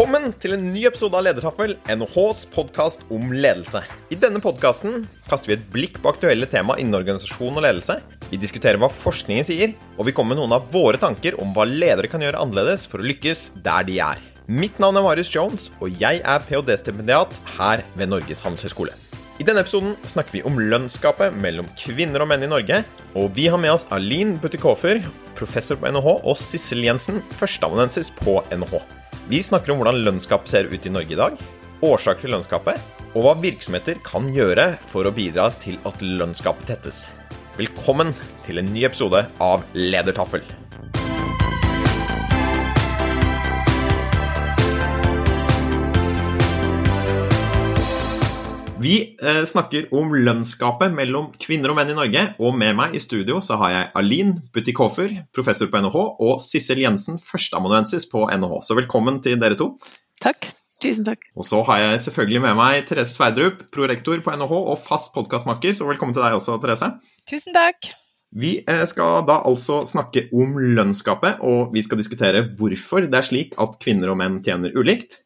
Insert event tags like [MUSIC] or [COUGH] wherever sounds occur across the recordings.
Velkommen til en ny episode av Ledertaffel, NHHs podkast om ledelse. I denne podkasten kaster vi et blikk på aktuelle tema innen organisasjon og ledelse. Vi diskuterer hva forskningen sier, og vi kommer med noen av våre tanker om hva ledere kan gjøre annerledes for å lykkes der de er. Mitt navn er Marius Jones, og jeg er ph.d.-stipendiat her ved Norges handelshøyskole. I denne episoden snakker vi om lønnsgapet mellom kvinner og menn i Norge. Og vi har med oss Aline Butikofer, professor på NHH, og Sissel Jensen, førsteamanuensis på NHH. Vi snakker om hvordan lønnsgapet ser ut i Norge i dag, årsaker til lønnsgapet, og hva virksomheter kan gjøre for å bidra til at lønnsgapet tettes. Velkommen til en ny episode av Ledertaffel. Vi eh, snakker om lønnsgapet mellom kvinner og menn i Norge, og med meg i studio så har jeg Alin Butikofer, professor på NHH, og Sissel Jensen, førsteamanuensis på NHH. Så velkommen til dere to. Takk. Tusen takk. Og så har jeg selvfølgelig med meg Therese Sverdrup, prorektor på NHH og fast podkastmakker, så velkommen til deg også, Therese. Tusen takk. Vi eh, skal da altså snakke om lønnsgapet, og vi skal diskutere hvorfor det er slik at kvinner og menn tjener ulikt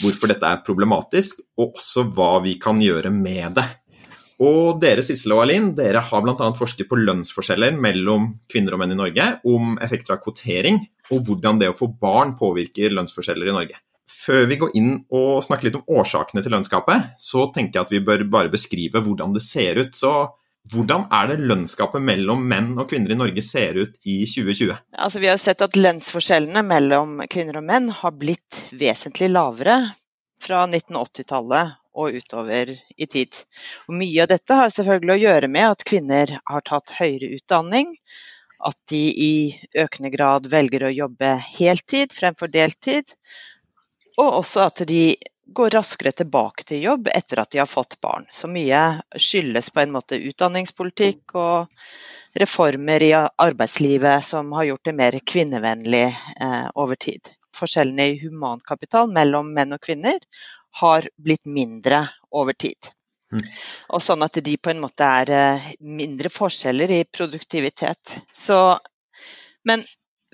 hvorfor dette er problematisk, og også hva vi kan gjøre med det. Og dere Sissel og Alin, dere har bl.a. forsket på lønnsforskjeller mellom kvinner og menn i Norge, om effekter av kvotering, og hvordan det å få barn påvirker lønnsforskjeller i Norge. Før vi går inn og snakker litt om årsakene til lønnsgapet, så tenker jeg at vi bør bare beskrive hvordan det ser ut. Så hvordan er det lønnsgapet mellom menn og kvinner i Norge ser ut i 2020? Altså, vi har sett at lønnsforskjellene mellom kvinner og menn har blitt vesentlig lavere fra 1980-tallet og utover i tid. Og mye av dette har selvfølgelig å gjøre med at kvinner har tatt høyere utdanning, at de i økende grad velger å jobbe heltid fremfor deltid, og også at de går raskere tilbake til jobb etter at de har fått barn. Så mye skyldes på en måte utdanningspolitikk og reformer i arbeidslivet som har gjort det mer kvinnevennlig eh, over tid. Forskjellene i humankapital mellom menn og kvinner har blitt mindre over tid. Mm. Og sånn at de på en måte er eh, mindre forskjeller i produktivitet. Så, men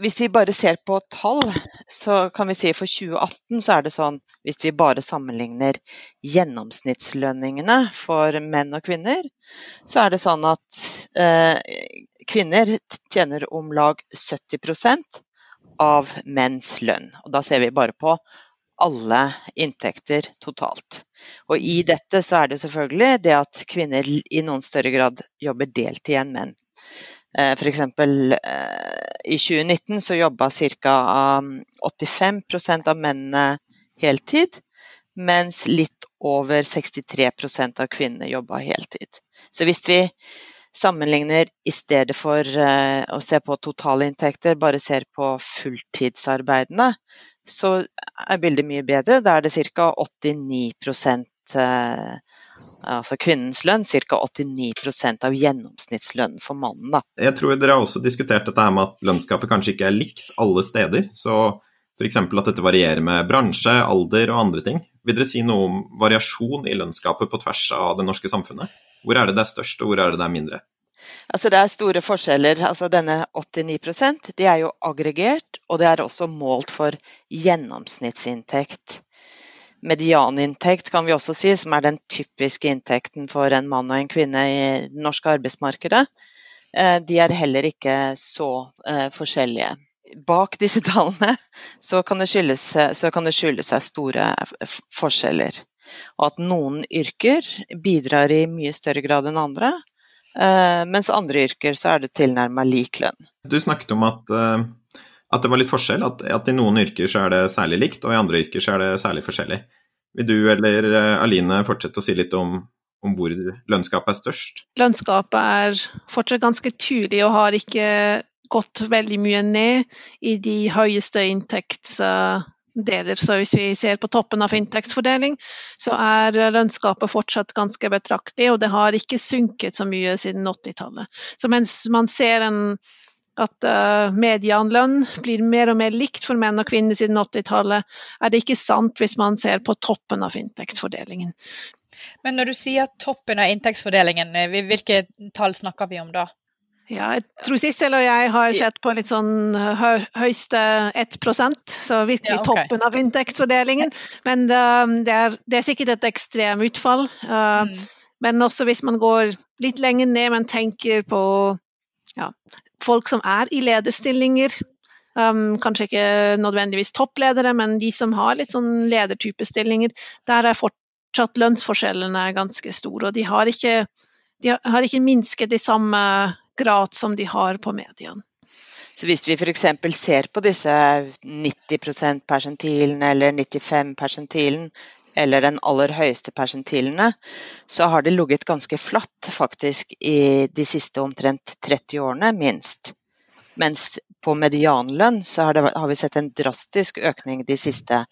hvis vi bare ser på tall, så kan vi si for 2018 så er det sånn Hvis vi bare sammenligner gjennomsnittslønningene for menn og kvinner, så er det sånn at eh, kvinner tjener om lag 70% av menns lønn. Og da ser vi bare på alle inntekter totalt. Og i dette så er det selvfølgelig det at kvinner i noen større grad jobber deltid enn menn. F.eks. Eh, i 2019 så jobba ca. 85% av mennene heltid, mens litt over 63% av kvinnene jobba heltid. Så hvis vi sammenligner i stedet for eh, å se på totalinntekter, bare ser på fulltidsarbeidende, så er bildet mye bedre. Da er det ca. 89 altså kvinnens lønn, ca. 89% av gjennomsnittslønnen for mannen. Da. Jeg tror dere har også diskutert dette med at lønnsgapet kanskje ikke er likt alle steder. Så f.eks. at dette varierer med bransje, alder og andre ting. Vil dere si noe om variasjon i lønnsgapet på tvers av det norske samfunnet? Hvor er det det er størst, og hvor er det det er mindre? Altså Det er store forskjeller. Altså Denne 89% det er jo aggregert, og det er også målt for gjennomsnittsinntekt medianinntekt, kan vi også si, som er den typiske inntekten for en mann og en kvinne i det norske arbeidsmarkedet, eh, de er heller ikke så eh, forskjellige. Bak disse tallene så kan det skylde seg store forskjeller. Og at noen yrker bidrar i mye større grad enn andre, eh, mens andre yrker så er det tilnærma lik lønn. Du snakket om at, at det var litt forskjell, at, at, i noen yrker så er det særlig likt, og i andre yrker så er det særlig forskjellig. Vil du eller eh, Aline fortsette å si litt om, om hvor lønnsgapet er størst? Lønnsgapet er fortsatt ganske tydelig og har ikke gått veldig mye ned i de høyeste inntektsdeler. Så hvis vi ser på toppen av inntektsfordeling, så er lønnsgapet fortsatt ganske betraktelig, og det har ikke sunket så mye siden 80-tallet. Så mens man ser en at uh, medianlønn blir mer og mer likt for menn og kvinner siden 80-tallet, er det ikke sant hvis man ser på toppen av inntektsfordelingen. Men når du sier toppen av inntektsfordelingen, eh, hvilke tall snakker vi om da? Ja, jeg tror Sissel og jeg har sett på litt sånn hø høyeste 1% så virkelig ja, okay. toppen av inntektsfordelingen. Men uh, det, er, det, er, sikkert et ekstrem utfall. Uh, mm. Men også hvis man går litt lenger ned, men tenker på ja, folk som er i lederstillinger. Um, kanskje ikke nødvendigvis toppledere, men de som har litt sånn ledertypestillinger. Der er fortsatt lønnsforskjellene ganske store, og de har ikke, de har ikke minsket i samme grad som de har på mediene. Så hvis vi f.eks. ser på disse 90 %-persentilene eller 95 persentilen, eller den aller høyeste persentilene, så har det ligget ganske flatt faktisk i de siste omtrent 30 årene, minst. Mens på medianlønn så har, det, har vi sett en drastisk økning de siste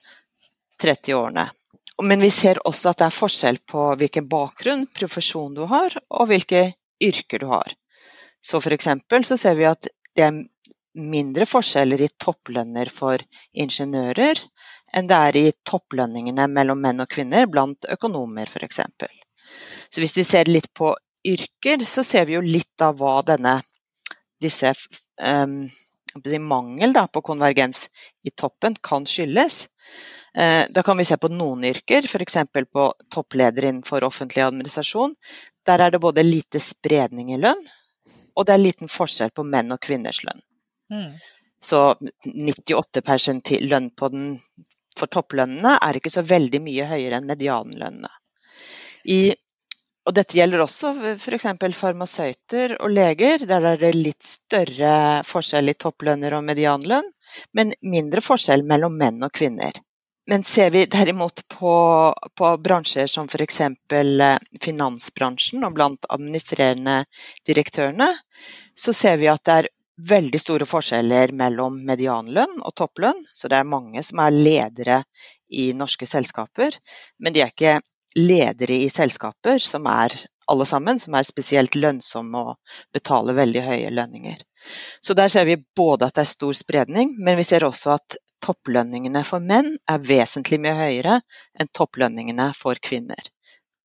30 årene. Men vi ser også at det er forskjell på hvilken bakgrunn, profesjon du har, og hvilke yrker du har. Så f.eks. så ser vi at det er mindre forskjeller i topplønner for ingeniører enn det er i topplønningene mellom menn og kvinner blant økonomer f.eks. Så hvis vi ser litt på yrker, så ser vi jo litt av hva denne disse um, mangel da, på konvergens i toppen kan skyldes. Uh, da kan vi se på noen yrker, f.eks. på toppleder innenfor offentlig administrasjon. Der er det både lite spredning i lønn, og det er liten forskjell på menn og kvinners lønn. Mm. Så 98% lønn på den, for topplønnene er ikke så veldig mye høyere enn medianlønnene. I, og dette gjelder også f.eks. farmasøyter og leger. Der er det litt større forskjell i topplønner og medianlønn, men mindre forskjell mellom menn og kvinner. Men ser vi derimot på, på bransjer som f.eks. Eh, finansbransjen og blant administrerende direktørene, så ser vi at det er veldig store forskjeller mellom medianlønn og topplønn. Så det er mange som er ledere i norske selskaper, men de er ikke ledere i selskaper som er alle sammen, som er spesielt lønnsomme og betaler veldig høye lønninger. Så der ser vi både at det er stor spredning, men vi ser også at topplønningene for menn er vesentlig mye høyere enn topplønningene for kvinner.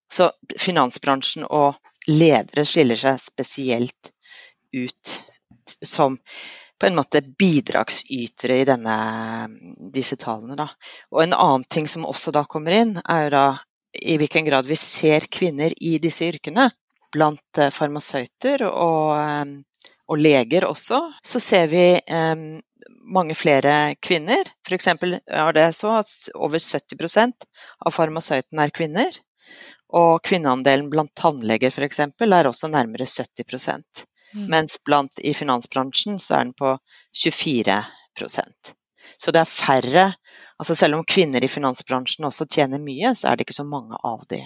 Så finansbransjen og ledere skiller seg spesielt ut som på en måte bidragsytere i denne, disse tallene. Da. Og en annen ting som også da kommer inn, er da i hvilken grad vi ser kvinner i disse yrkene. Blant eh, farmasøyter og, eh, og leger også, så ser vi um, mange flere kvinner. F.eks. er det så at over 70% av farmasøytene er kvinner. Og kvinneandelen blant tannleger f.eks. er også nærmere 70 mm. Mens blant i finansbransjen så er den på 24% Så det er færre altså Selv om kvinner i finansbransjen også tjener mye, så er det ikke så mange av de.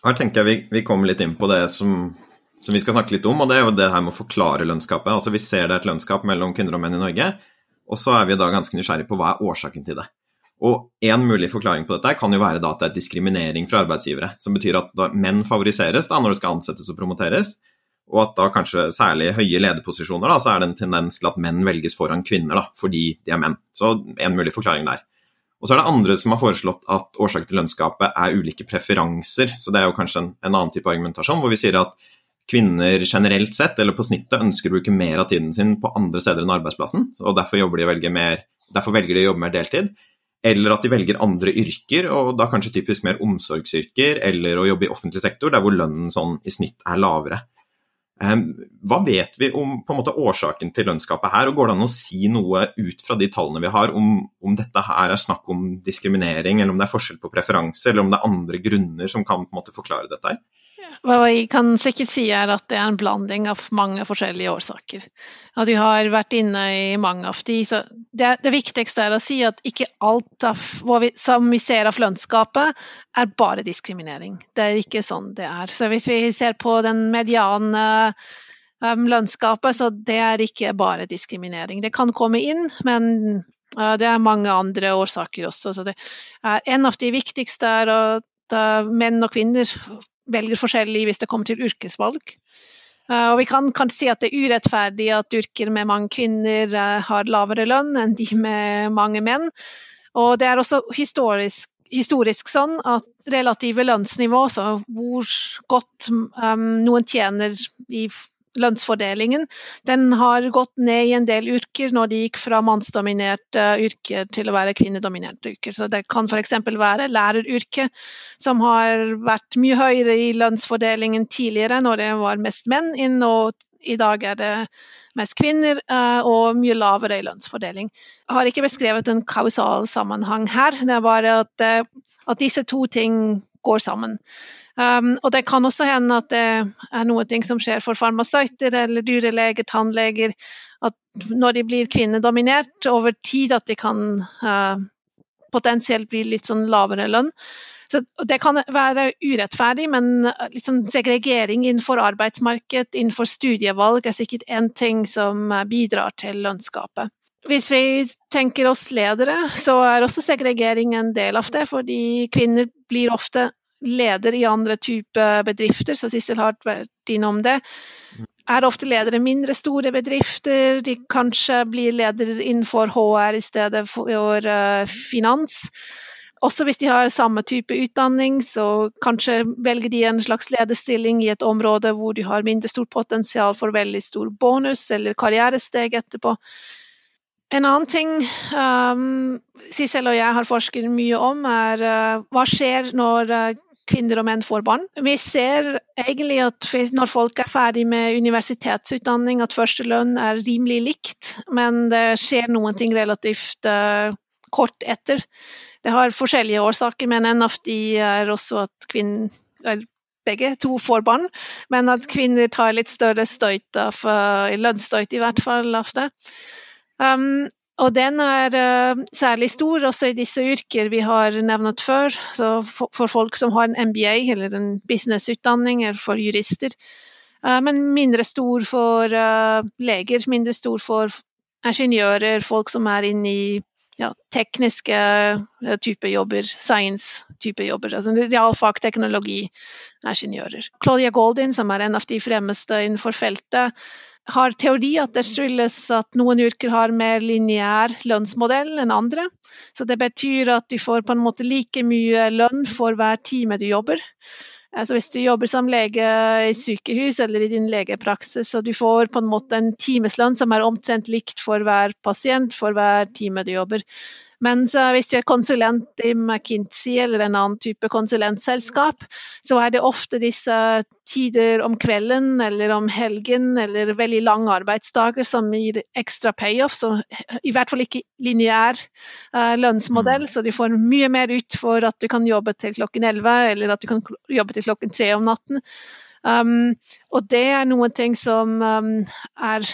Her tenker jeg vi, vi kommer litt inn på det som, som, vi skal snakke litt om, og det er jo det her med å forklare lønnsgapet. Altså Vi ser det er et lønnsgap mellom kvinner og menn i Norge. Og så er vi da ganske nysgjerrige på hva er årsaken til det. Og En mulig forklaring på dette kan jo være at det er diskriminering fra arbeidsgivere. Som betyr at menn favoriseres da når det skal ansettes og promoteres. Og at da kanskje særlig i høye lederposisjoner da, så er det en tendens til at menn velges foran kvinner da, fordi de er menn. Så en mulig forklaring der. Og så er det andre som har foreslått at årsaken til lønnsgapet er ulike preferanser. Så det er jo kanskje en, en annen type argumentasjon, hvor vi sier at kvinner generelt sett, eller på snittet, ønsker å bruke mer av tiden sin på andre steder enn arbeidsplassen. og Derfor, de mer, derfor velger de å jobbe mer deltid. Eller at de velger andre yrker, og da kanskje typisk mer omsorgsyrker, eller å jobbe i offentlig sektor, der hvor lønnen sånn i snitt er lavere. Ehm, hva vet vi om måte, årsaken til lønnsgapet her, og går det an å si noe ut fra de tallene vi har, om, om, dette her er snakk om diskriminering, eller om det er forskjell på preferanse, eller om det er andre grunner som kan måte forklare dette? her? Hva jeg kan sikkert si er at det er en blanding av mange forskjellige årsaker. At du har vært inne i mange av de. Så det, det viktigste er å si at ikke alt av, vi, som vi ser av lønnsgapet, er bare diskriminering. Det er ikke sånn det er. Så hvis vi ser på den mediane um, lønnsgapet, så det er ikke bare diskriminering. Det kan komme inn, men uh, det er mange andre årsaker også. Så det, uh, en av de viktigste er at uh, menn og kvinner velger forskjellig hvis det kommer til yrkesvalg. Eh, og vi kan kanskje si at det er urettferdig at yrker med mange kvinner eh, har lavere lønn enn de med mange menn. Og det er også historisk, historisk sånn at relative lønnsnivå, så hvor godt um, noen tjener i lønnsfordelingen, den har gått ned i en del yrker når de gikk fra mannsdominerte yrker til å være kvinnedominerte yrker. Så det kan f.eks. være læreryrket, som har vært mye høyere i lønnsfordelingen tidligere når det var mest menn inn, og i dag er det mest kvinner eh, og mye lavere i lønnsfordeling. Jeg har ikke beskrevet en kausal sammenheng her, det er bare at, eh, at disse to ting går sammen. Um, og det kan også hende at det er noe som skjer for farmasøyter eller dyreleger, tannleger, at når de blir kvinnedominert over tid, at de kan uh, potensielt bli litt sånn lavere lønn. Så det kan være urettferdig, men liksom segregering innenfor arbeidsmarked, innenfor studievalg, er sikkert en ting som bidrar til lønnsgapet. Hvis vi tenker oss ledere, så er også segregering en del av det. Fordi kvinner blir ofte leder i andre typer bedrifter, så Sissel har vært innom det. Er ofte ledere i mindre store bedrifter, de kanskje blir leder innenfor HR i stedet for uh, finans. Også hvis de har samme type utdanning, så kanskje velger de en slags lederstilling i et område hvor de har mindre stort potensial for veldig stor bonus eller karrieresteg etterpå. En annen ting um, Sissel og jeg har forsket mye om, er uh, hva skjer når uh, kvinner og menn får barn. Vi ser egentlig at når folk er ferdig med universitetsutdanning, at førstelønn er rimelig likt, men det skjer noen ting relativt uh, kort etter. Det har forskjellige årsaker, men en av de er også at kvinner begge to får barn, men at kvinner tar litt større støyt av lønnsstøyt, i hvert fall det. Um, og den er uh, særlig stor også i disse yrker vi har nevnt før. Så for, for folk som har en MBA eller en businessutdanning, eller for jurister. Uh, men mindre stor for uh, leger, mindre stor for ingeniører, folk som er inne i ja, tekniske typer jobber, science-type jobber. Altså realfag, teknologi, ingeniører. Claudia Goldin, som er en av de fremmeste innenfor feltet, har teori at det skyldes at noen yrker har mer lineær lønnsmodell enn andre. Så det betyr at du får på en måte like mye lønn for hver time du jobber. Altså hvis du jobber som lege i sykehus eller i din legepraksis, så du får på en måte en timeslønn som er omtrent likt for hver pasient for hver time du jobber. Mens hvis du er konsulent i McKinsey eller en annen type konsulentselskap, så er det ofte disse tider om kvelden eller om helgen eller veldig lange arbeidsdager som gir ekstra payoff. Så i hvert fall ikke lineær uh, lønnsmodell, mm. så du får mye mer ut for at du kan jobbe til klokken 11 eller at du kan jobbe til klokken 3 om natten. Um, og det er noen ting som um, er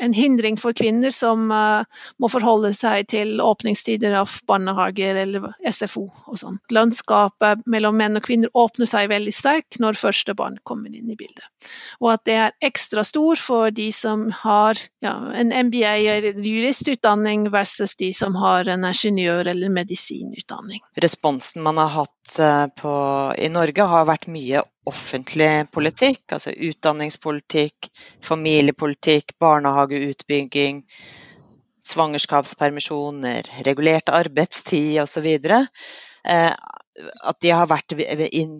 en hindring for kvinner som uh, må forholde seg til åpningstider av barnehager eller SFO og sånn. Lønnsgapet mellom menn og kvinner åpner seg veldig sterkt når første barn kommer inn i bildet. Og at det er ekstra stor for de som har ja, en MBA eller juristutdanning versus de som har en ingeniør- eller medisinutdanning. Responsen man har hatt på, i Norge har vært mye offentlig politikk, altså utdanningspolitikk, familiepolitikk, barnehageutbygging, svangerskapspermisjoner, regulert arbeidstid osv. Eh, at de har vært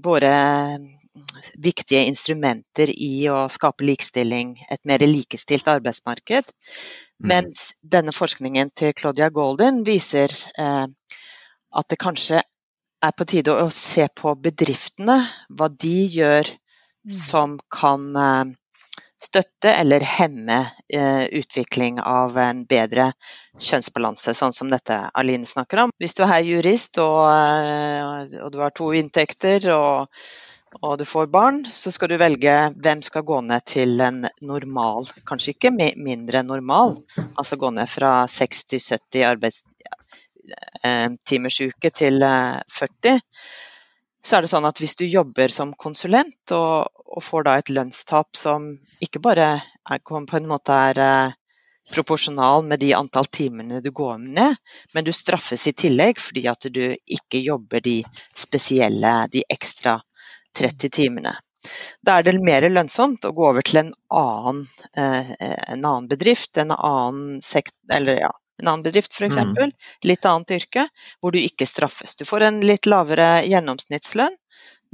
våre viktige instrumenter i å skape likestilling, et mer likestilt arbeidsmarked. Mm. Mens denne forskningen til Claudia Golden viser eh, at det kanskje er på tide å se på bedriftene, hva de gjør mm. som kan eh, støtte eller hemme eh, utvikling av en bedre kjønnsbalanse, sånn som dette Aline snakker om. Hvis du er jurist og, eh, og du har to inntekter og, og, du får barn, så skal du velge hvem skal gå ned til en normal, kanskje ikke mindre normal, altså gå ned fra 60-70 arbeids, Eh, timersuke til 40, eh, så er det sånn at hvis du jobber som konsulent og, og får da et lønnstap som ikke bare er, på en måte er eh, proporsjonal med de antall timene du går ned, men du straffes i tillegg fordi at du ikke jobber de spesielle, de ekstra 30 timene. Da er det mer lønnsomt å gå over til en annen, en annen bedrift, en annen sekt, eller ja, en annen bedrift f.eks., mm. litt annet yrke, hvor du ikke straffes. Du får en litt lavere gjennomsnittslønn,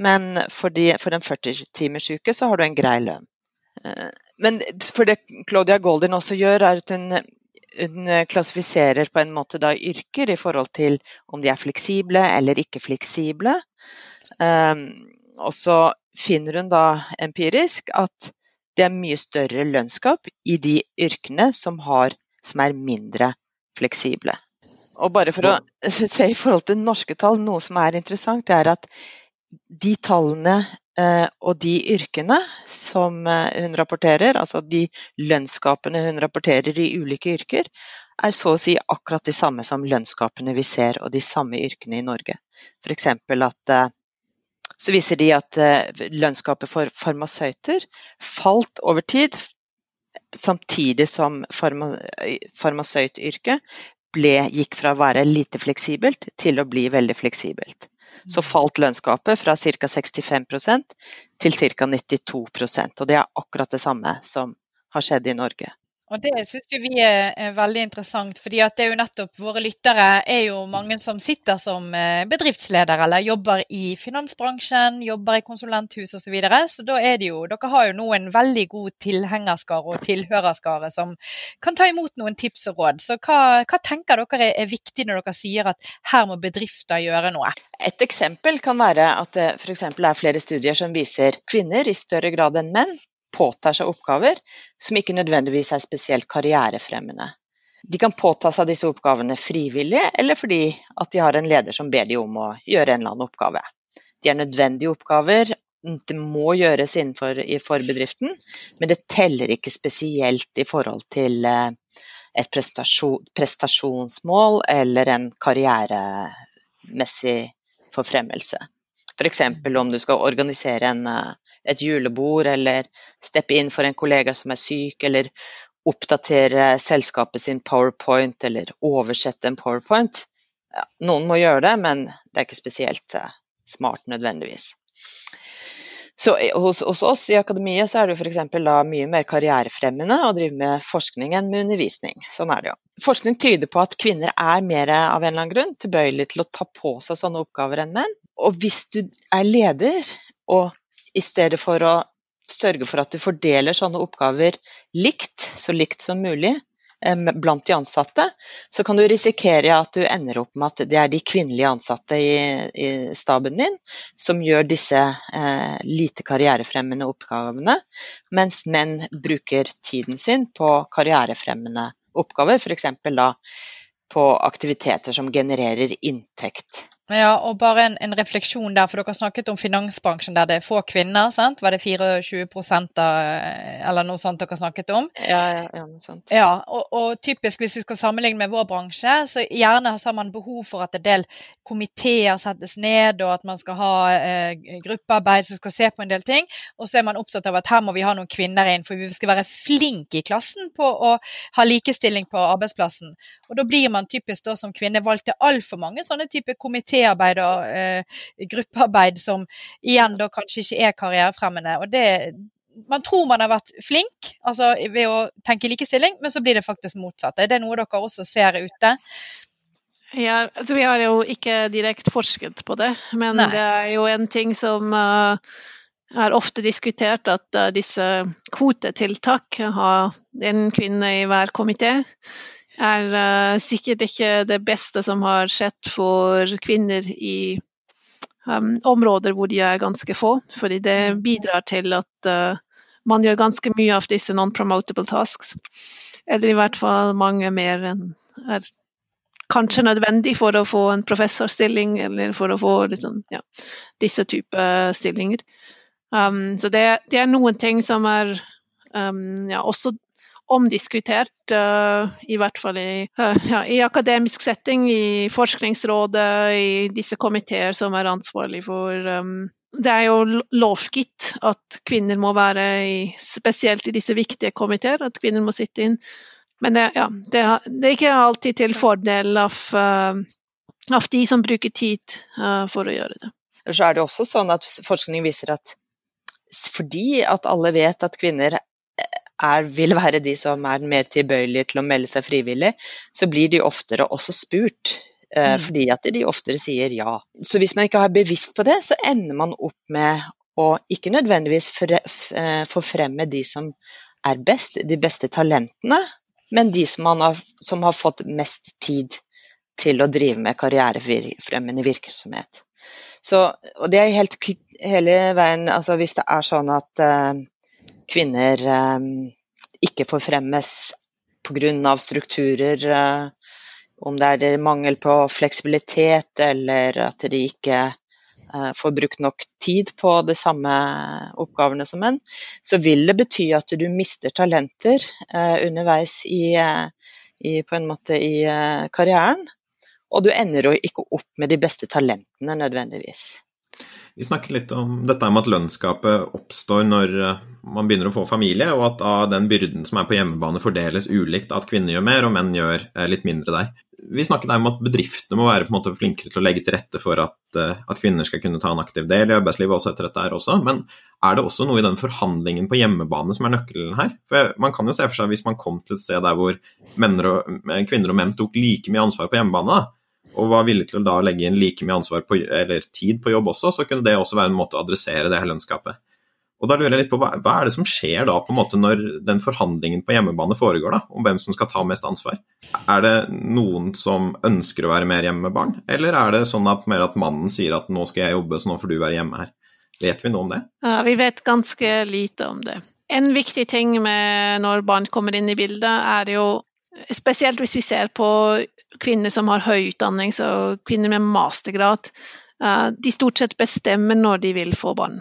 men for, de, for en 40-timers uke så har du en grei lønn. Eh, men for det Claudia Goldin også gjør, er at hun, hun klassifiserer på en måte da yrker i forhold til om de er fleksible eller ikke fleksible. Um, og så finner hun da empirisk at det er mye større lønnsgap i de yrkene som, har, som er mindre fleksible. Og bare for å [LAUGHS] se i forhold til norske tall, noe som er interessant, det er at de tallene eh, og de yrkene som eh, hun rapporterer, altså de lønnsgapene hun rapporterer i ulike yrker, er så å si akkurat de samme som lønnsgapene vi ser, og de samme yrkene i Norge. F.eks. at eh, så viser de at lønnsgapet for farmasøyter falt over tid, samtidig som farma, farmasøytyrket gikk fra å være lite fleksibelt til å bli veldig fleksibelt. Så mm. falt lønnsgapet fra ca. 65% til ca. 92% og det er akkurat det samme som har skjedd i Norge. Og Det syns vi er veldig interessant, fordi at det er jo nettopp våre lyttere er jo mange som sitter som eh, bedriftsleder eller jobber i finansbransjen, jobber i konsulenthus osv. Så, videre. så da er det jo, dere har jo nå en veldig god tilhengerskare og tilhørerskare som kan ta imot noen tips og råd. Så hva, hva tenker dere er viktig når dere sier at her må bedrifter gjøre noe? Et eksempel kan være at det f.eks. er flere studier som viser kvinner i større grad enn menn påtar seg oppgaver som ikke nødvendigvis er spesielt karrierefremmende. De kan påta seg disse oppgavene frivillig, eller fordi at de har en leder som ber de om å gjøre en eller annen oppgave. De er nødvendige oppgaver, det må gjøres innenfor for bedriften, men det teller ikke spesielt i forhold til eh, et prestasjon, prestasjonsmål eller en karrieremessig forfremmelse. F.eks. om du skal organisere en, eh, et julebord, eller steppe inn for en kollega som er syk, eller oppdatere selskapet sin powerpoint, eller oversette en powerpoint. Ja, noen må gjøre det, men det er ikke spesielt eh, smart nødvendigvis. Så hos, hos, oss i akademiet så er det f.eks. mye mer karrierefremmende å drive med forskning enn med undervisning. Sånn er det jo. Forskning tyder på at kvinner er mer av en eller annen grunn tilbøyelig til å ta på seg sånne oppgaver enn menn. Og hvis du er leder og i stedet for å sørge for at du fordeler sånne oppgaver likt, så likt som mulig, blant de ansatte, så kan du risikere at du ender opp med at det er de kvinnelige ansatte i, i staben din som gjør disse eh, lite karrierefremmende oppgavene, mens menn bruker tiden sin på karrierefremmende oppgaver, f.eks. da på aktiviteter som genererer inntekt ja, og bare en, en, refleksjon der, for dere snakket om finansbransjen der det er få kvinner. sant? Var det 24 av, eller noe sånt dere snakket om? Ja, ja, ja noe sånt. Ja, og, og, typisk hvis vi skal sammenligne med vår bransje, så gjerne har man behov for at en del komiteer settes ned, og at man skal ha eh, gruppearbeid som skal se på en del ting. Og så er man opptatt av at her må vi ha noen kvinner inn, for vi skal være flinke i klassen på å ha likestilling på arbeidsplassen. Og da blir man typisk da som kvinne valgt til altfor mange sånne typer komiteer komitéarbeid og eh, gruppearbeid som igjen da kanskje ikke er karrierefremmende. Og det, man tror man har vært flink altså ved å tenke likestilling, men så blir det faktisk motsatt. Er det noe dere også ser ute? Ja, altså Vi har jo ikke direkte forsket på det, men Nei. det er jo en ting som uh, er ofte diskutert, at uh, disse kvotetiltak, har en kvinne i hver komité, er uh, sikkert ikke det beste som har skjedd for kvinner i um, områder hvor de er ganske få. Fordi det mm. bidrar til at uh, man gjør ganske mye av disse non-promotable tasks. Eller i hvert fall mange mer enn er kanskje nødvendig for å få en professorstilling, eller for å få liksom, ja, disse type stillinger. Um, så det, det, er noen ting som er um, ja, også omdiskutert, uh, i hvert fall i, uh, ja, i, akademisk setting, i Forskningsrådet, i disse komiteer som er ansvarlig for um, det er jo lovgitt at kvinner må være i, spesielt i disse viktige komiteer, at kvinner må sitte inn. Men det, ja, det, det er ikke alltid til fordel av, av de som bruker tid for å gjøre det. Så er det også sånn at forskning viser at fordi at alle vet at kvinner er, vil være de som er mer tilbøyelige til å melde seg frivillig, så blir de oftere også spurt. Eh, mm. Fordi at de oftere sier ja. Så hvis man ikke er bevisst på det, så ender man opp med å ikke nødvendigvis eh, forfremme de som er best, de beste talentene, men de som, har, som har fått mest tid til å drive med karrierefremmende virksomhet. Så, og det er helt hele veien altså Hvis det er sånn at uh, kvinner uh, ikke får fremmes pga. strukturer, uh, om det er mangel på fleksibilitet eller at de ikke Eh, får brukt nok tid på de samme oppgavene som menn, så vil det bety at du mister talenter eh, underveis i, eh, i, måte i karrieren. Og du ender jo ikke opp med de beste talentene nødvendigvis. Vi snakket litt om dette med at lønnsgapet oppstår når man begynner å få familie, og at da den byrden som er på hjemmebane fordeles ulikt, at kvinner gjør mer og menn gjør litt mindre der vi snakket om at bedriftene må være på en måte flinkere til å legge til rette for at, eh, at, kvinner skal kunne ta en aktiv del i arbeidslivet også etter dette her også. Men er det også noe i den forhandlingen på hjemmebane som er nøkkelen her? For Man kan jo se for seg hvis man kom til et sted der hvor og, eh, kvinner og menn tok like mye ansvar på hjemmebane, og var villig til å da legge inn like mye ansvar på, eller tid på jobb også, så kunne det også være en måte å adressere det her lønnskapet. Og da lurer jeg litt på, hva, er det som skjer da på en måte når den forhandlingen på hjemmebane foregår, da, om hvem som skal ta mest ansvar? Er det noen som ønsker å være mer hjemme med barn, eller er det sånn at mer at mannen sier at nå skal jeg jobbe, så nå får du være hjemme her? Vet vi noe om det? Ja, vi vet ganske lite om det. En viktig ting med når barn kommer inn i bildet, er jo spesielt hvis vi ser på kvinner som har høy utdanning, så kvinner med mastergrad, eh, de stort sett bestemmer når de vil få barn.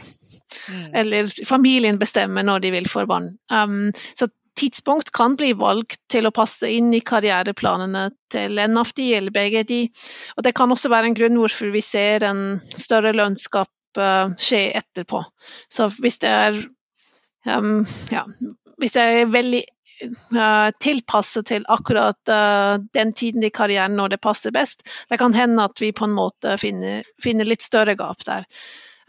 Mm. Eller familien bestemmer når de vil få barn. Um, så tidspunkt kan bli valgt til å passe inn i karriereplanene til en av de eller begge de. Og det kan også være en grunn hvorfor vi ser en større lønnskap uh, skje etterpå. Så hvis det er um, ja, hvis det er veldig uh, tilpasset til akkurat uh, den tiden i karrieren når det passer best, det kan hende at vi på en måte finner, finner litt større gap der.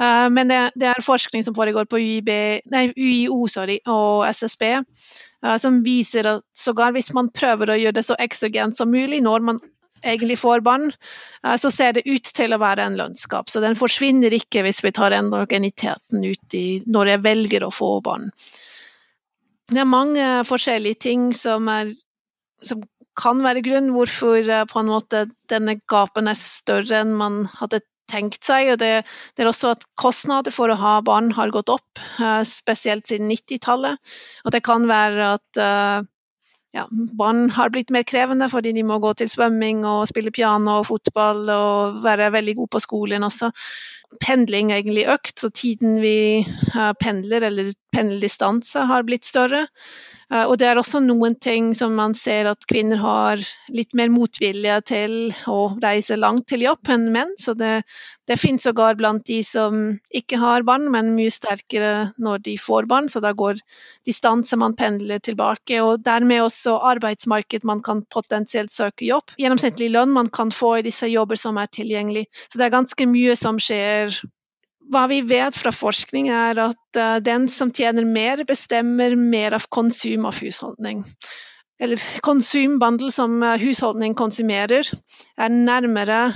Eh, men det, er forskning som foregår på UiB, nei, UiO sorry, og SSB, eh, som viser at sågar hvis man prøver å gjøre det så eksogent som mulig når man egentlig får barn, eh, så ser det ut til å være en lønnskap. Så den forsvinner ikke hvis vi tar endogeniteten ut i, når jeg velger å få barn. Det er mange forskjellige ting som, er, som kan være grunn hvorfor en måte denne gapen er større enn man hadde tenkt seg. og det, det, er også at Kostnader for å ha barn har gått opp, uh, spesielt siden 90-tallet. Og det kan være at uh, ja, barn har blitt mer krevende fordi de må gå til svømming og spille piano og fotball og være veldig gode på skolen også. Pendling egentlig økt, så tiden vi uh, pendler, eller pendeldistanse, har blitt større. Eh, og det er også noen ting som man ser at kvinner har litt mer motvilje til å reise langt til jobb enn menn. Så det, det finnes sågar blant de som ikke har barn, men mye sterkere når de får barn. Så da går distanse man pendler tilbake, og dermed også arbeidsmarked man kan potensielt søke jobb. Gjennomsnittlig lønn man kan få i disse jobber som er tilgjengelig. Så det er ganske mye som skjer hva vi vet fra forskning, er at uh, den som tjener mer, bestemmer mer av konsum av husholdning. Eller konsumbandel som uh, husholdning konsumerer, er nærmere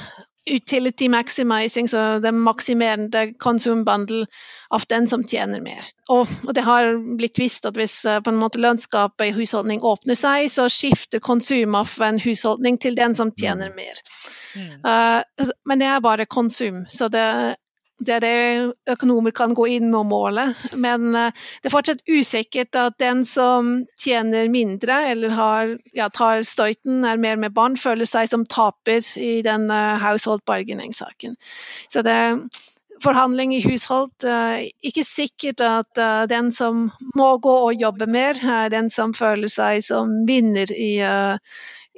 utility maximizing, så det maksimerende konsumbandel av den som tjener mer. Og, og, det har blitt visst at hvis uh, på en måte lønnsgapet i husholdning åpner seg, så skifter konsum av en husholdning til den som tjener mm. mer. Mm. Uh, men det er bare konsum, så det er det økonomer kan gå inn og måle. Men eh, det er fortsatt usikkert at den som tjener mindre eller har, ja, tar støyten, er mer med barn, føler seg som taper i den household bargaining-saken. Så det er forhandling i hushold. Eh, ikke sikkert at eh, den som må gå og jobbe mer, er den som føler seg som vinner i,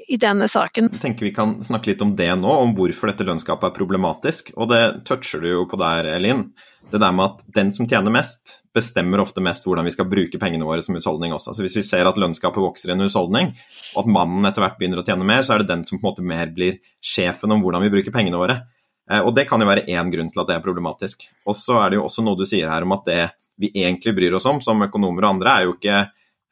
i denne saken. Jeg tenker Vi kan snakke litt om det nå, om hvorfor dette lønnsgapet er problematisk. Og det toucher du jo på der, Elin. Det der med at den som tjener mest, bestemmer ofte mest hvordan vi skal bruke pengene våre som husholdning også. Så Hvis vi ser at lønnsgapet vokser i en husholdning, og at mannen etter hvert begynner å tjene mer, så er det den som på en måte mer blir sjefen om hvordan vi bruker pengene våre. Eh, og det kan jo være én grunn til at det er problematisk. Og så er det jo også noe du sier her om at det vi egentlig bryr oss om som økonomer og andre, er jo ikke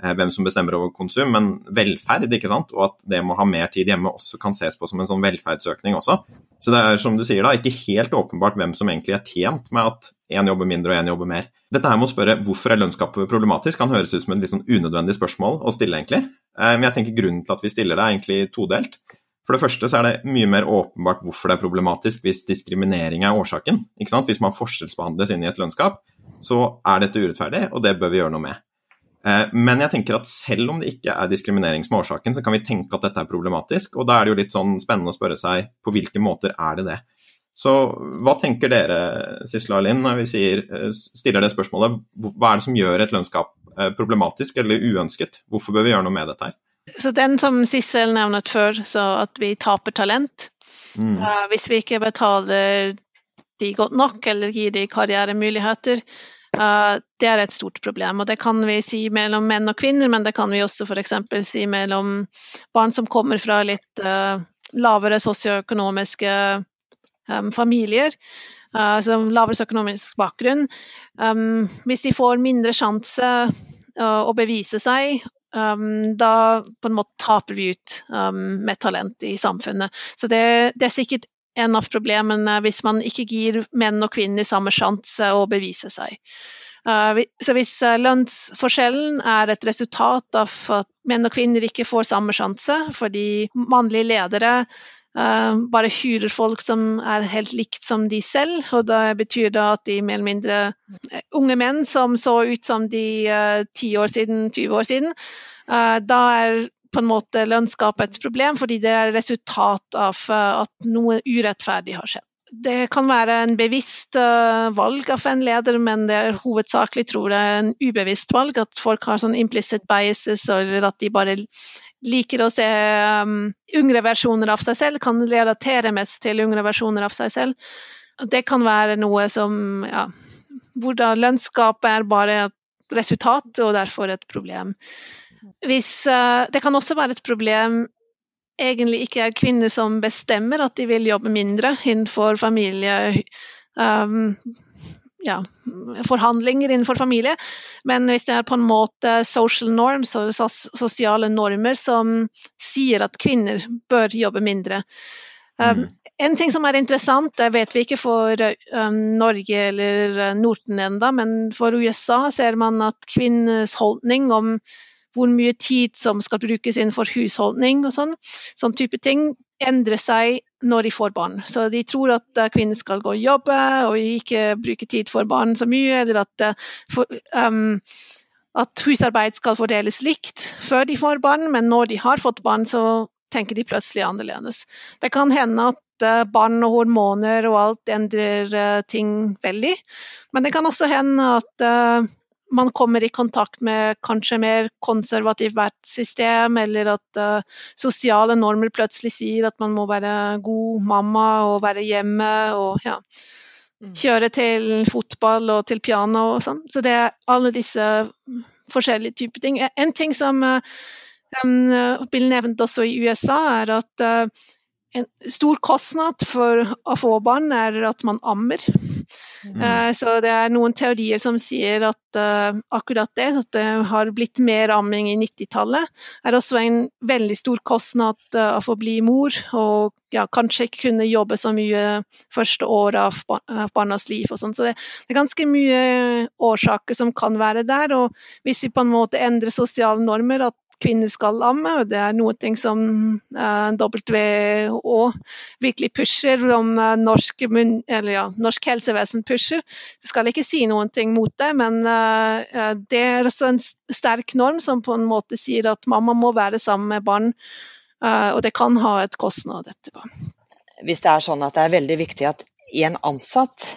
hvem som bestemmer over konsum, men velferd, ikke sant? og at det med å ha mer tid hjemme også kan ses på som en sånn velferdsøkning også. Så det er som du sier da, ikke helt åpenbart hvem som egentlig er tjent med at én jobber mindre og én jobber mer. Dette her med å spørre hvorfor er lønnsgapet problematisk, kan høres ut som et litt sånn unødvendig spørsmål å stille, egentlig. Eh, men jeg tenker grunnen til at vi stiller det, er egentlig todelt. For det første så er det mye mer åpenbart hvorfor det er problematisk hvis diskriminering er årsaken. Ikke sant? Hvis man forskjellsbehandles inn i et lønnsgap, så er dette urettferdig, og det bør vi gjøre noe med. Eh, men jeg tenker at selv om det ikke er diskriminering som er årsaken, så kan vi tenke at dette er problematisk. Og da er det jo litt sånn spennende å spørre seg på hvilke måter er det det. Så hva tenker dere, Sisla Linn, når vi sier, eh, stiller det spørsmålet? Hva er det som gjør et lønnsgap eh, problematisk eller uønsket? Hvorfor bør vi gjøre noe med dette her? Så den som Sissel nevnet før, så at vi taper talent. Mm. Uh, hvis vi ikke betaler de godt nok eller gir de karrieremuligheter, det er et stort problem, og det kan vi si mellom menn og kvinner, men det kan vi også f.eks. si mellom barn som kommer fra litt uh, lavere sosioøkonomiske um, familier, altså lavere økonomisk bakgrunn. Hvis de får mindre sjanse å bevise seg, da på en måte taper vi ut med talent i samfunnet. Så det, det er sikkert en av problemene hvis man ikke gir menn og kvinner samme sjanse å bevise seg. Eh, så hvis eh, lønnsforskjellen er et resultat av at menn og kvinner ikke får samme sjanse fordi mannlige ledere uh, bare hyrer folk som er helt likt som de selv, og det betyr da at de mer eller mindre unge menn som så ut som de ti år siden, 20 år siden, da er på en måte lønnsgap et problem, fordi det er resultat av eh, at noe urettferdig har skjedd. Det kan være en bevisst uh, valg av en leder, men det er hovedsakelig tror jeg en ubevisst valg. At folk har sånn implicit biases, eller at de bare liker å se um, yngre versjoner av seg selv, kan relatere mest til yngre versjoner av seg selv. Det kan være noe som ja, Hvordan lønnsgapet er bare et resultat, og derfor et problem. Hvis, uh, det kan også være et problem egentlig ikke er kvinner som bestemmer at de vil jobbe mindre innenfor familie um, ja, forhandlinger innenfor familie, men hvis det er på en måte social norms og sosiale normer som sier at kvinner bør jobbe mindre. Um. En ting som er interessant, det vet vi ikke for um, Norge eller Norden enda, men for USA ser man at kvinners holdning om hvor mye tid som skal brukes innenfor husholdning og sånn, sånn type ting, endrer seg når de får barn. Så de tror at eh, kvinner skal gå og jobbe og ikke bruke tid for barn så mye, eller at, eh, for, um, at husarbeid skal fordeles likt før de får barn, men når de har fått barn, så tenker de plutselig annerledes. Det kan hende at eh, barn og hormoner og alt endrer ting veldig, men det kan også hende at man kommer i kontakt med kanskje mer konservativt vertssystem, eller at uh, sosiale normer plutselig sier at man må være god mamma og være hjemme og ja, mm. kjøre til fotball og til piano og sånn. Så det er alle disse forskjellige typer ting. En ting som uh, um, Bill nevnte også i USA, er at uh, en stor kostnad for å få barn er at man ammer. Mm. Uh, så det er noen teorier som sier at uh, akkurat det, at det har blitt mer amming i 90-tallet, er også en veldig stor kostnad uh, av å bli mor, og ja, kanskje ikke kunne jobbe så mye første året av, bar av barnas liv. og sånn. Så det, det, er ganske mye årsaker som kan være der. og Hvis vi på en måte endrer sosiale normer, at kvinner skal amme, og det er noe som eh, WHO virkelig pusher, om uh, norsk, ja, norsk, helsevesen pusher. Jeg skal ikke si ting mot det, men uh, det er også en sterk norm som på en måte sier at mamma må være sammen med barn, og det kan ha et kostnad etterpå. Hvis det er sånn at det er veldig viktig at en ansatt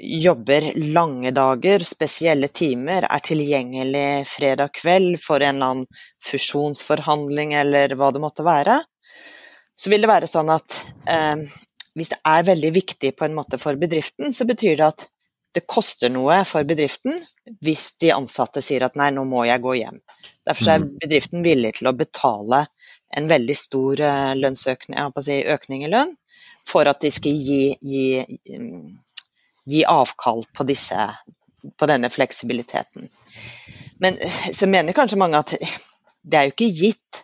jobber lange dager, spesielle timer, er tilgjengelig fredag kveld for en eller annen fusjonsforhandling eller hva det måtte være, så vil det være sånn at eh, hvis det er veldig viktig på en måte for bedriften, så betyr det at det koster noe for bedriften hvis de ansatte sier at nei, nå må jeg gå hjem. Derfor er mm. bedriften villig til å betale en veldig stor eh, lønnsøkning, si, økning i lønn for at de skal gi, gi gi avkall på, disse, på denne fleksibiliteten. Men så mener kanskje mange at det er jo ikke gitt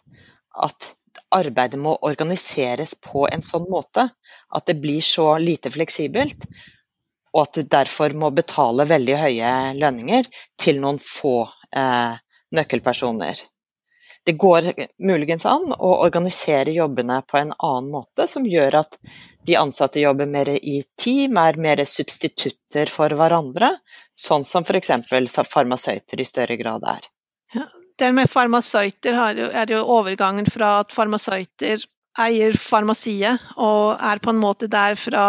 at arbeidet må organiseres på en sånn måte at det blir så lite fleksibelt. og at du derfor må betale veldig høye lønninger til noen få eh, nøkkelpersoner. Det går muligens an å organisere jobbene på en annen måte, som gjør at de ansatte jobber mer i team, er mer substitutter for hverandre, sånn som f.eks. farmasøyter i større grad er. Ja, det med farmasøyter er jo overgangen fra at farmasøyter eier farmasiet og er på en måte der fra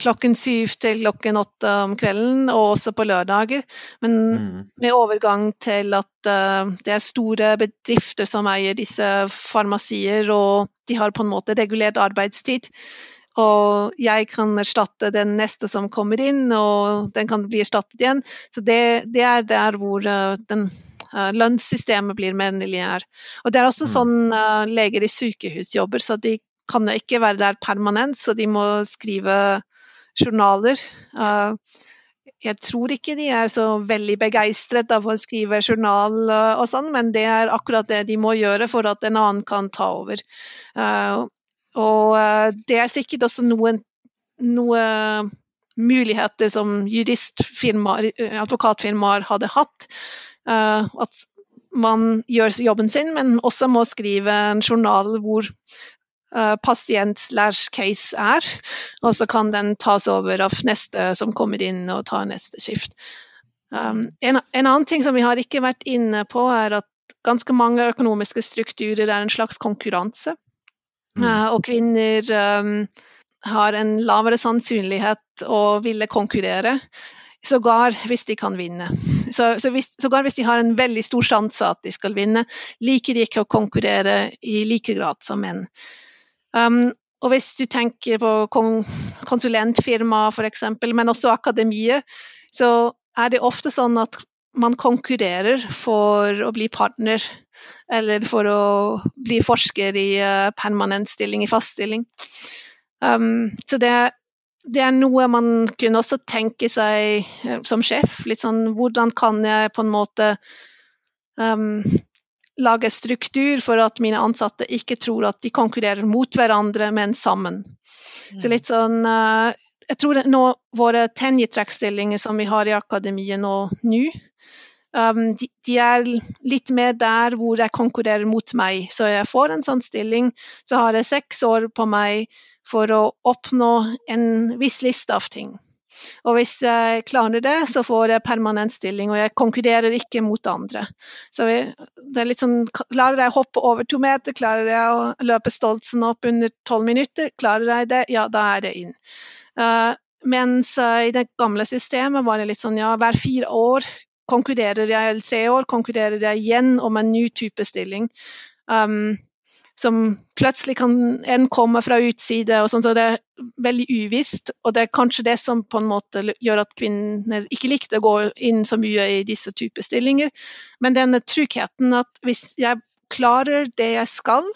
klokken syv til klokken åtte om kvelden, og også på lørdager. Men mm. med overgang til at uh, det er store bedrifter som eier disse farmasier, og de har på en måte regulert arbeidstid. Og jeg kan erstatte den neste som kommer inn, og den kan bli erstattet igjen. Så det, det er der hvor uh, den lønnssystemet blir mer lineært. Og det er også mm. sånn uh, leger i sykehus jobber, så de kan ikke være der permanent, så de må skrive journaler. Uh, jeg tror ikke de er så veldig begeistret av å skrive journal og sånn, men det er akkurat det de må gjøre for at en annen kan ta over. Og det er sikkert også noen, noen muligheter som juristfirmaer, advokatfirmaer hadde hatt Eh, at man gjør jobben sin, men også må skrive en journal hvor uh, pasient slash case er, og så kan den tas over av neste som kommer inn og tar neste skift. Um, en, en, annen ting som vi har ikke vært inne på, er at ganske mange økonomiske strukturer er en slags konkurranse. Mm. Uh, og kvinner um, har en lavere sannsynlighet å ville konkurrere Sågar hvis de kan vinne. Så, så hvis, sågar hvis de har en veldig stor sjanse at de skal vinne, liker de ikke å konkurrere i like grad som menn. Um, og hvis du tenker på konsulentfirmaer konsulentfirma f.eks., men også akademiet, så er det ofte sånn at man konkurrerer for å bli partner, eller for å bli forsker i uh, permanent stilling, i fast stilling. Um, så det, det er noe man kunne også tenke seg eh, som sjef. Litt sånn hvordan kan jeg på en måte um, lage struktur for at mine ansatte ikke tror at de konkurrerer mot hverandre, men sammen. Så litt sånn uh, Jeg tror nå våre tenure track-stillinger som vi har i akademiet nå, nå um, de, de, er litt mer der hvor jeg konkurrerer mot meg. Så jeg får en sånn stilling, så har jeg seks år på meg for å oppnå en viss liste av ting. Og hvis jeg klarer det, så får jeg permanent stilling, og jeg konkurrerer ikke mot andre. Så det er litt sånn, Klarer jeg å hoppe over to meter, klarer jeg å løpe stoltsen opp under tolv minutter, klarer jeg det, ja, da er det inn. Uh, mens uh, i det gamle systemet var det litt sånn ja, hver fire år konkurrerer jeg, tre år konkurrerer jeg igjen om en ny type stilling. Um, som plutselig kan en komme fra utside, og sånt, så det er veldig uvisst. Og det er kanskje det som på en måte gjør at kvinner ikke likte å gå inn så mye i disse typer stillinger. Men denne tryggheten at hvis jeg klarer det jeg skal,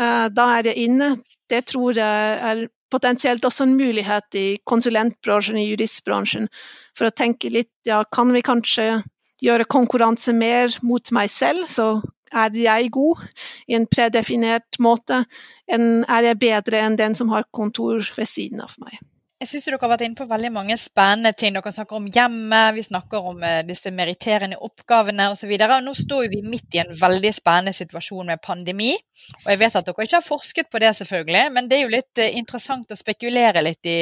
uh, da er jeg inne, det tror jeg er potensielt også en mulighet i konsulentbransjen, i juristbransjen, for å tenke litt ja, kan vi kanskje gjøre konkurranse mer mot meg selv, så er jeg god i en predefinert måte, enn er jeg bedre enn den som har kontor ved siden av meg. Jeg syns dere har vært inne på veldig mange spennende ting. Dere snakker om hjemmet, vi snakker om uh, disse meritterende oppgavene osv. Nå står vi midt i en veldig spennende situasjon med pandemi. Og jeg vet at dere ikke har forsket på det, selvfølgelig, men det er jo litt uh, interessant å spekulere litt i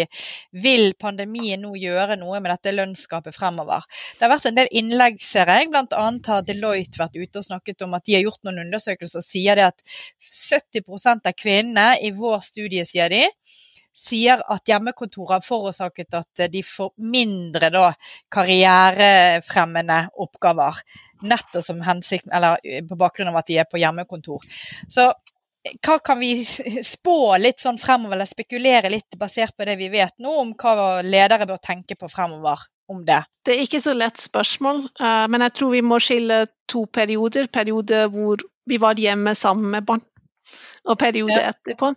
vil pandemien nå gjøre noe med dette lønnsgapet fremover. Det har vært en del innlegg, ser jeg. Blant annet har Deloitte vært ute og snakket om at de har gjort noen undersøkelser og sier det at 70% av kvinnene i vår studie, sier de, sier at hjemmekontoret har forårsaket at de får mindre da, karrierefremmende oppgaver. Nettopp som hensikt, eller eh, på bakgrunn av at de er på hjemmekontor. Så hva kan vi [LAUGHS] spå litt sånn fremover, eller spekulere litt basert på det vi vet nå, om hva ledere bør tenke på fremover? Om det. det er ikke så lett spørsmål, eh, men jeg tror vi må skille to perioder. Periode hvor vi var hjemme sammen med barn, og periode etterpå.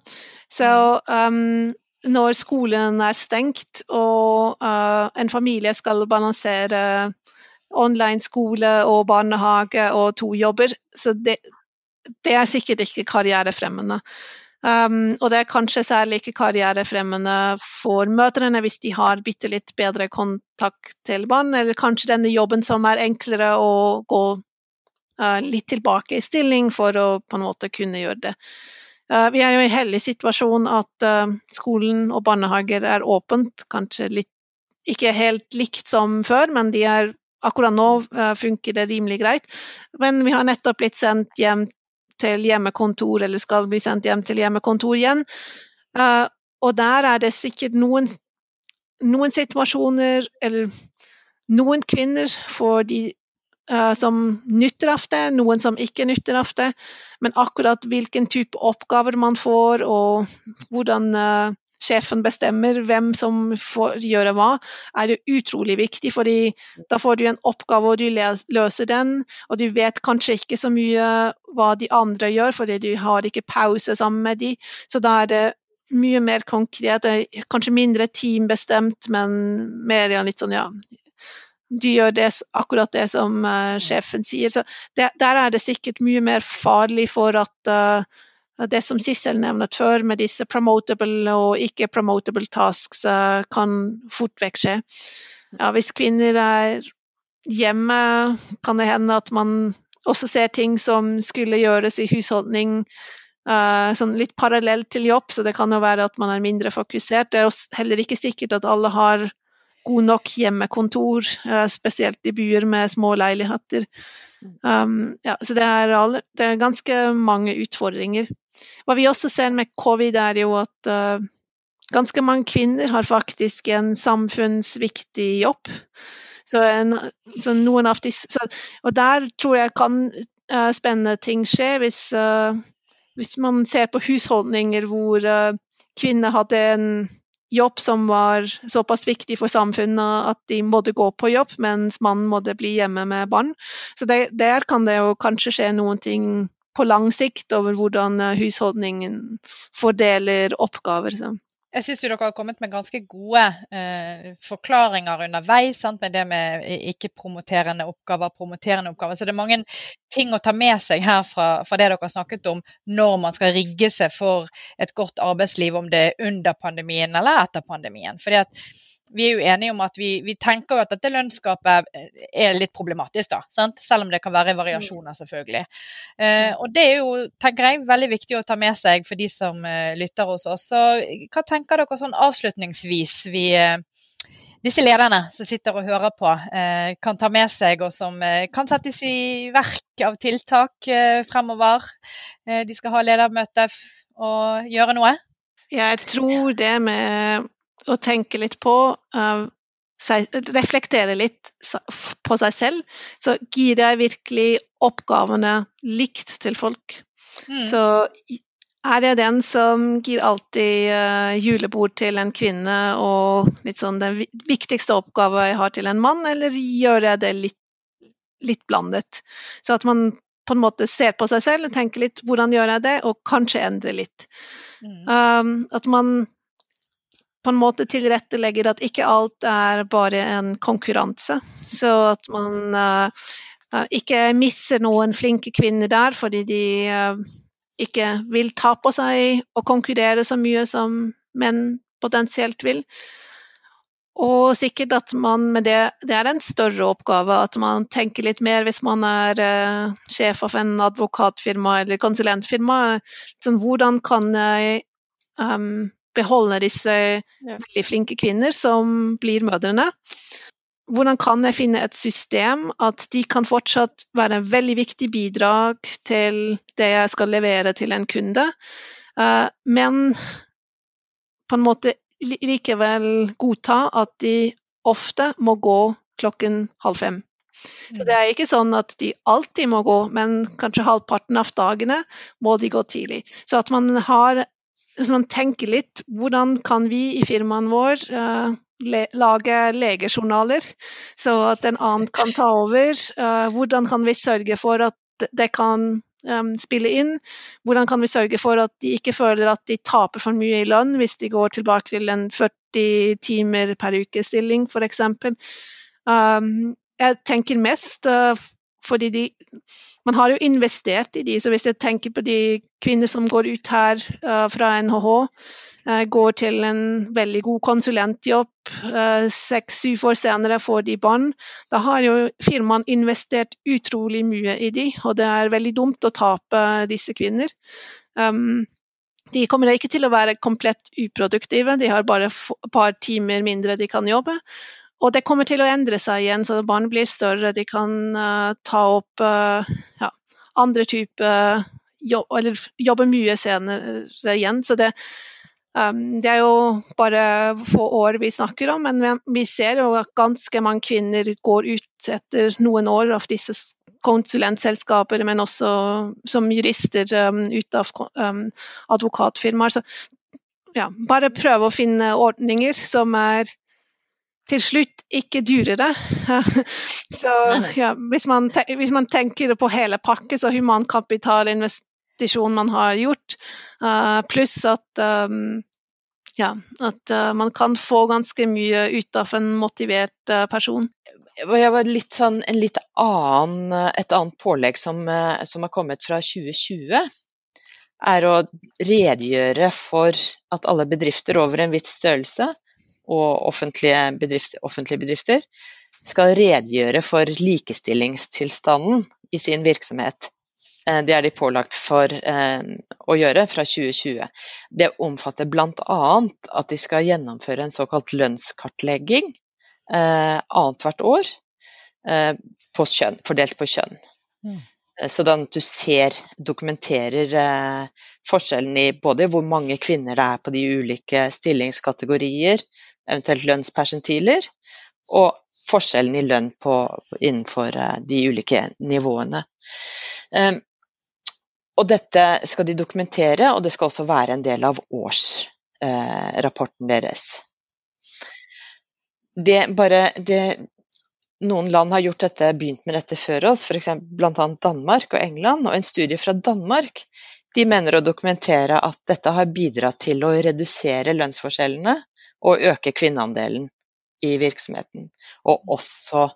Så um, når skolen er stengt og uh, en familie skal balansere online skole og barnehage og to jobber, så det, det er sikkert ikke karrierefremmende. Um, og det er kanskje særlig ikke karrierefremmende for mødrene hvis de har bitte litt bedre kontakt til barn, eller kanskje denne jobben som er enklere å gå uh, litt tilbake i stilling for å på en måte kunne gjøre det. Uh, vi er jo i en heldig situasjon at uh, skolen og barnehager er åpent, kanskje litt ikke helt likt som før, men de er akkurat nå funker det rimelig greit. Men vi har nettopp blitt sendt hjem til hjemmekontor, eller skal bli sendt hjem til hjemmekontor igjen. Og der er det sikkert noen, noen situasjoner, eller noen kvinner de, uh, som nytter av det, noen som ikke nytter av det. Men akkurat hvilken type oppgaver man får, og hvordan uh, sjefen bestemmer hvem som får gjøre hva, er det utrolig viktig. fordi da får du en oppgave, og du løser den. Og du vet kanskje ikke så mye hva de andre gjør, fordi du har ikke pause sammen med de. Så da er det mye mer konkret. Kanskje mindre teambestemt, men mer litt sånn ja du gjør det, akkurat det som uh, sjefen sier. Så det, der er det sikkert mye mer farlig for at uh, det som Sissel nevnet før, med disse promotable og ikke-promotable tasks, uh, kan fort vekk skje. Ja, hvis kvinner er hjemme, kan det hende at man også ser ting som skulle gjøres i husholdning sånn litt parallelt til jobb, så det kan jo være at man er mindre fokusert. Det er heller ikke sikkert at alle har god nok hjemmekontor, uh, spesielt i byer med små leiligheter. Um, ja, så det er, alle, det er ganske mange utfordringer. Hva vi også ser med covid, er jo at uh, ganske mange kvinner har faktisk en samfunnsviktig jobb. Så, en, så noen av disse, så, og der tror jeg kan uh, spennende ting skje hvis, uh, hvis, man ser på husholdninger hvor kvinner hadde en jobb som var såpass viktig for samfunnet at de måtte gå på jobb, mens mannen måtte bli hjemme med barn. Så det, der kan det jo kanskje skje noen ting på lang sikt over hvordan husholdningen fordeler oppgaver. Så. Jeg syns dere har kommet med ganske gode eh, forklaringer underveis sant, med det med ikke-promoterende oppgaver, promoterende oppgaver. Så det er mange ting å ta med seg her fra, fra, det dere har snakket om når man skal rigge seg for et godt arbeidsliv, om det er under pandemien eller etter pandemien. Fordi at vi er jo enige om at vi, vi tenker jo at dette lønnsgapet er litt problematisk, da. Sant? Selv om det kan være variasjoner, selvfølgelig. Eh, og det er jo, tenker jeg, veldig viktig å ta med seg for de som eh, lytter hos oss. Så hva tenker dere sånn avslutningsvis vi eh, disse lederne som sitter og hører på, eh, kan ta med seg, og som eh, kan settes i verk av tiltak eh, fremover. de skal ha ledermøte og gjøre noe. Jeg tror det med å tenke litt på uh, seg, reflektere litt på seg selv, så gir jeg virkelig oppgavene likt til folk. Mm. Så er jeg den som gir alltid uh, julebord til en kvinne og litt sånn den viktigste oppgaven jeg har til en mann, eller gjør jeg det litt, litt blandet? Så at man på en måte ser på seg selv og tenker litt hvordan gjør jeg det, og kanskje endre litt. Mm. Um, at man på en måte tilrettelegger at ikke alt er bare en konkurranse. Så at man uh, ikke misser noen flinke kvinner der fordi de uh, ikke vil ta på seg og konkurrere så mye som menn potensielt vil. Og sikkert at man med det Det er en større oppgave at man tenker litt mer hvis man er uh, sjef av en advokatfirma eller konsulentfirma. Sånn, hvordan kan jeg um, beholde disse veldig flinke kvinner som blir mødrene. Hvordan kan jeg finne et system at de kan fortsatt være en veldig viktig bidrag til det jeg skal levere til en kunde, eh, men på en måte likevel godta at de ofte må gå klokken halv fem. Så det er ikke sånn at de alltid må gå, men kanskje halvparten av dagene må de gå tidlig. Så at man har hvis man tenker litt, hvordan kan vi i firmaen vår uh, le lage legejournaler, så at en annen kan ta over? Uh, hvordan kan vi sørge for at det kan um, spille inn? Hvordan kan vi sørge for at de ikke føler at de taper for mye i lønn hvis de går tilbake til en 40 timer per uke-stilling, f.eks.? Um, jeg tenker mest uh, fordi de, man har jo investert i de, så hvis jeg tenker på de kvinner som går ut her uh, fra NHH, uh, går til en veldig god konsulentjobb, uh, seks-syv år senere får de barn, da har jo firmaene investert utrolig mye i de, og det er veldig dumt å tape disse kvinner. Um, de kommer ikke til å være komplett uproduktive, de har bare et par timer mindre de kan jobbe. Og det kommer til å endre seg igjen, så barn blir større. De kan uh, ta opp uh, ja, andre typer jobb, eller jobbe mye senere igjen. Så det, um, det, er jo bare få år vi snakker om, men vi ser jo at ganske mange kvinner går ut etter noen år av disse konsulentselskaper, men også som jurister um, ut av um, advokatfirmaer. Så ja, bare prøve å finne ordninger som er til slutt ikke dyrere. [LAUGHS] så ja, hvis, man hvis, man tenker på hele pakken, så humankapitalinvestisjon man har gjort, uh, pluss at um, ja, at uh, man kan få ganske mye ut av en motivert uh, person. Jeg var litt sånn, en litt annen, et annet pålegg som, som har kommet fra 2020, er å redegjøre for at alle bedrifter over en viss størrelse og offentlige bedrifter, offentlige bedrifter skal redegjøre for likestillingstilstanden i sin virksomhet. Eh, det er de pålagt for eh, å gjøre fra 2020. Det omfatter bl.a. at de skal gjennomføre en såkalt lønnskartlegging eh, annethvert år på kjønn, fordelt på kjønn. Mm. Sånn at du ser, dokumenterer forskjellen i både hvor mange kvinner det er på de ulike stillingskategorier, eventuelt lønnspersentiler, og forskjellen i lønn på, innenfor eh, de ulike nivåene. Um, og dette skal de dokumentere, og det skal også være en del av årsrapporten eh, deres. Det, bare, det, noen land har gjort dette, begynt med dette før oss, bl.a. Danmark og England. Og en studie fra Danmark de mener å dokumentere at dette har bidratt til å redusere lønnsforskjellene og øke kvinneandelen i virksomheten. Og også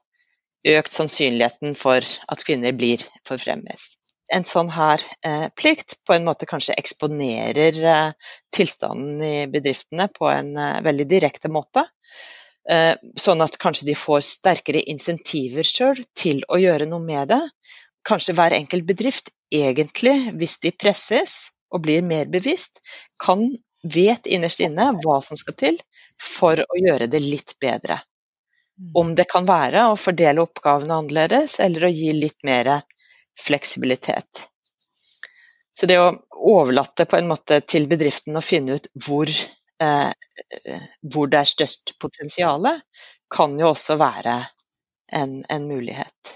økt sannsynligheten for at kvinner blir forfremmet. En sånn her eh, plikt på en måte kanskje eksponerer eh, tilstanden i bedriftene på en eh, veldig direkte måte. Eh, sånn at kanskje de får sterkere insentiver sjøl til å gjøre noe med det. Kanskje hver enkelt bedrift egentlig, hvis de presses og blir mer bevisst, kan vet innerst inne hva som skal til for å gjøre det litt bedre. Mm. Om det kan være å fordele oppgavene annerledes, eller å gi litt mer fleksibilitet. Så det å overlate på en måte til bedriften å finne ut hvor, eh, hvor det er størst potensial, kan jo også være en, en mulighet.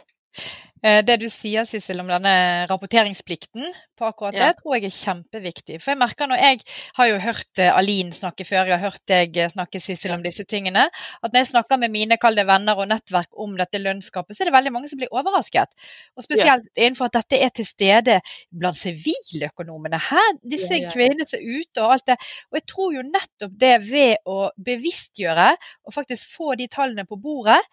Eh, det du sier Sissel, om denne rapporteringsplikten på akkurat det, tror jeg er kjempeviktig. For jeg merker når jeg har jo hørt eh, Alin snakke før, jeg har hørt deg eh, snakke Sissel om disse tingene, at når jeg snakker med mine kalde venner og nettverk om dette lønnsgapet, så er det veldig mange som blir overrasket. Og spesielt ja. innenfor at dette er til stede blant siviløkonomene. Her, disse ja, ja, kvinnene som er ute og alt det. Og jeg tror jo nettopp det ved å bevisstgjøre og faktisk få de tallene på bordet,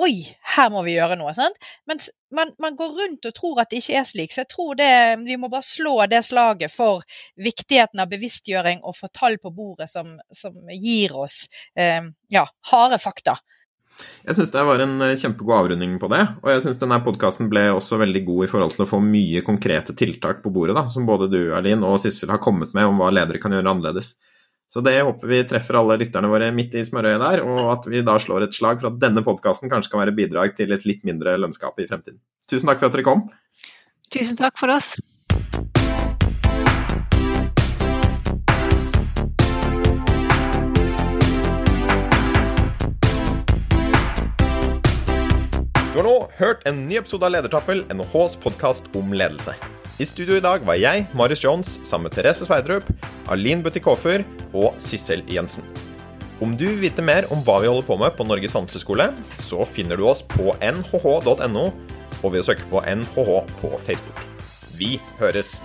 Oi, her må vi gjøre noe. sant? Mens man, man, går rundt og tror at det ikke er slik. Så jeg tror det, vi må bare slå det slaget for viktigheten av bevisstgjøring og få tall på bordet som, som gir oss eh, ja, harde fakta. Jeg syns det var en eh, kjempegod avrunding på det. Og jeg syns denne podkasten ble også veldig god i forhold til å få mye konkrete tiltak på bordet, da, som både du Erlin og Sissel har kommet med om hva ledere kan gjøre annerledes. Så det håper vi treffer alle lytterne våre midt i smørøyet der, og at vi da slår et slag for at denne podkasten kanskje kan være bidrag til et litt mindre lønnskap i fremtiden. Tusen takk for at dere kom. Tusen takk for oss. Du har nå hørt en ny episode av Ledertaffel, NHHs podkast om ledelse. I studio i dag var jeg, Marius Jones, sammen med Therese Sveidrup, Alin Butikofer og Sissel Jensen. Om du vil vite mer om hva vi holder på med på Norges handelshøyskole, så finner du oss på nhh.no og ved å søke på NHH på Facebook. Vi høres!